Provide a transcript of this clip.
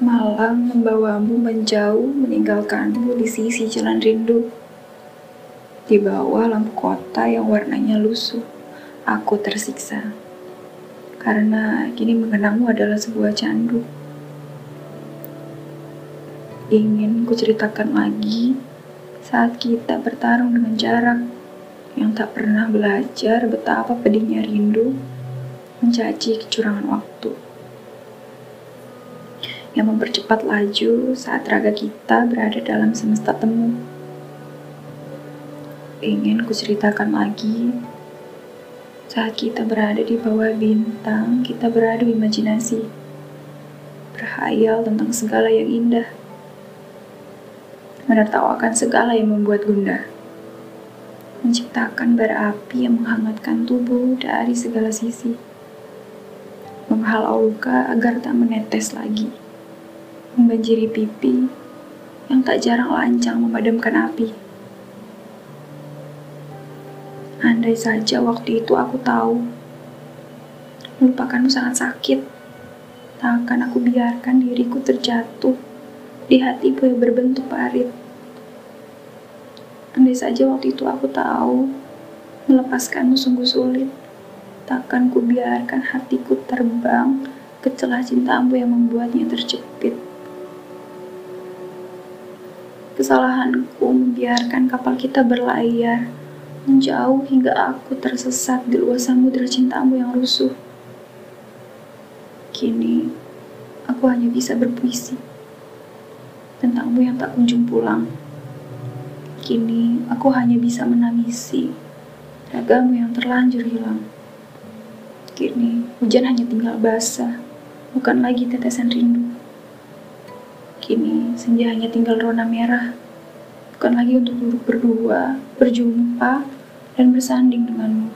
Malam membawamu menjauh meninggalkanmu di sisi jalan rindu. Di bawah lampu kota yang warnanya lusuh, aku tersiksa. Karena kini mengenangmu adalah sebuah candu. Ingin ku ceritakan lagi saat kita bertarung dengan jarak yang tak pernah belajar betapa pedihnya rindu mencaci kecurangan waktu yang mempercepat laju saat raga kita berada dalam semesta temu. Ingin kuceritakan lagi saat kita berada di bawah bintang, kita berada di imajinasi, berhayal tentang segala yang indah, menertawakan segala yang membuat gundah, menciptakan bara api yang menghangatkan tubuh dari segala sisi, menghalau luka agar tak menetes lagi membanjiri pipi yang tak jarang lancang memadamkan api. Andai saja waktu itu aku tahu, melupakanmu sangat sakit, tak akan aku biarkan diriku terjatuh di hatimu yang berbentuk parit. Andai saja waktu itu aku tahu, melepaskanmu sungguh sulit, takkan ku biarkan hatiku terbang ke celah cintamu yang membuatnya terjepit. Kesalahanku membiarkan kapal kita berlayar menjauh hingga aku tersesat di luas samudera cintamu yang rusuh. Kini, aku hanya bisa berpuisi tentangmu yang tak kunjung pulang. Kini, aku hanya bisa menangisi ragamu yang terlanjur hilang. Kini, hujan hanya tinggal basah, bukan lagi tetesan rindu. Kini senja hanya tinggal rona merah, bukan lagi untuk duduk berdua, berjumpa, dan bersanding denganmu.